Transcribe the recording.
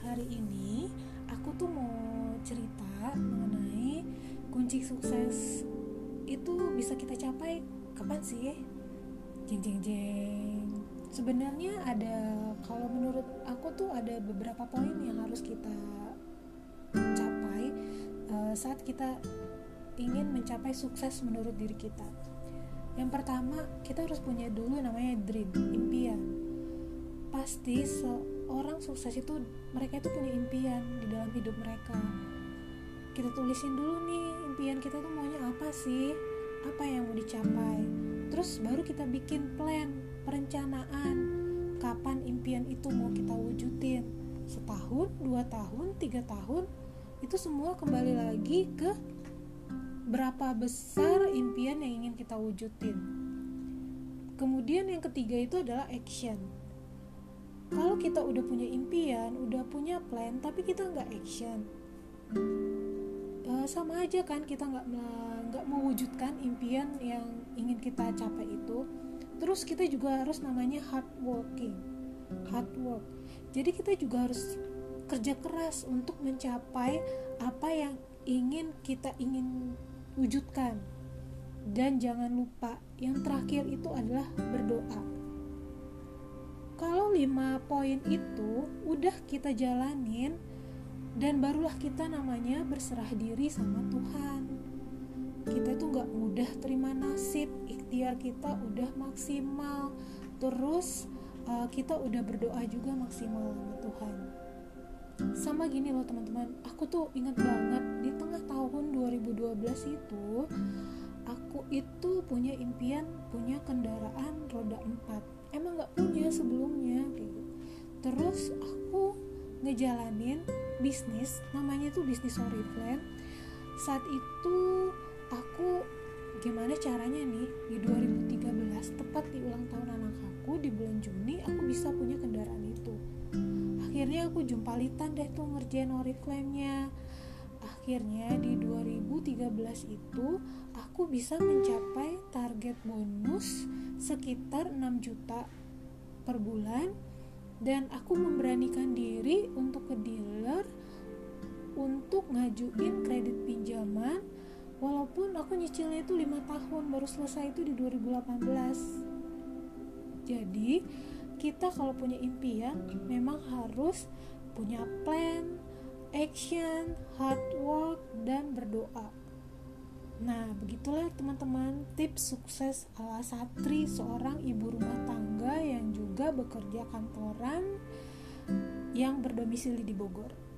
hari ini aku tuh mau cerita mengenai kunci sukses itu bisa kita capai kapan sih? Jeng jeng jeng. Sebenarnya ada kalau menurut aku tuh ada beberapa poin yang harus kita capai uh, saat kita ingin mencapai sukses menurut diri kita. Yang pertama, kita harus punya dulu namanya dream, impian. Pasti seorang sukses itu mereka itu punya impian di dalam hidup mereka. Kita tulisin dulu nih impian kita tuh maunya apa sih? Apa yang mau dicapai? Terus baru kita bikin plan, perencanaan kapan impian itu mau kita wujudin. Setahun, dua tahun, tiga tahun, itu semua kembali lagi ke berapa besar impian yang ingin kita wujudin. Kemudian yang ketiga itu adalah action. Kalau kita udah punya impian, udah punya plan, tapi kita nggak action, uh, sama aja kan kita nggak nggak mewujudkan impian yang ingin kita capai itu. Terus kita juga harus namanya hard working, hard work. Jadi kita juga harus kerja keras untuk mencapai apa yang ingin kita ingin wujudkan dan jangan lupa yang terakhir itu adalah berdoa kalau lima poin itu udah kita jalanin dan barulah kita namanya berserah diri sama Tuhan. Kita tuh nggak mudah terima nasib ikhtiar kita udah maksimal. Terus uh, kita udah berdoa juga maksimal sama Tuhan. Sama gini loh teman-teman. Aku tuh ingat banget di tengah tahun 2012 itu aku itu punya impian punya kendaraan roda 4 emang nggak punya sebelumnya gitu. Terus aku ngejalanin bisnis namanya tuh bisnis Oriflame saat itu aku gimana caranya nih di 2013 tepat di ulang tahun anak aku di bulan Juni aku bisa punya kendaraan itu. Akhirnya aku jumpalitan deh tuh ngerjain oriflame-nya akhirnya di 2013 itu aku bisa mencapai target bonus sekitar 6 juta per bulan. Dan aku memberanikan diri untuk ke dealer untuk ngajuin kredit pinjaman walaupun aku nyicilnya itu lima tahun baru selesai itu di 2018 jadi kita kalau punya impian memang harus punya plan, action, hard work, dan berdoa. Nah, begitulah teman-teman tips sukses ala Satri, seorang ibu rumah tangga yang juga bekerja kantoran yang berdomisili di Bogor.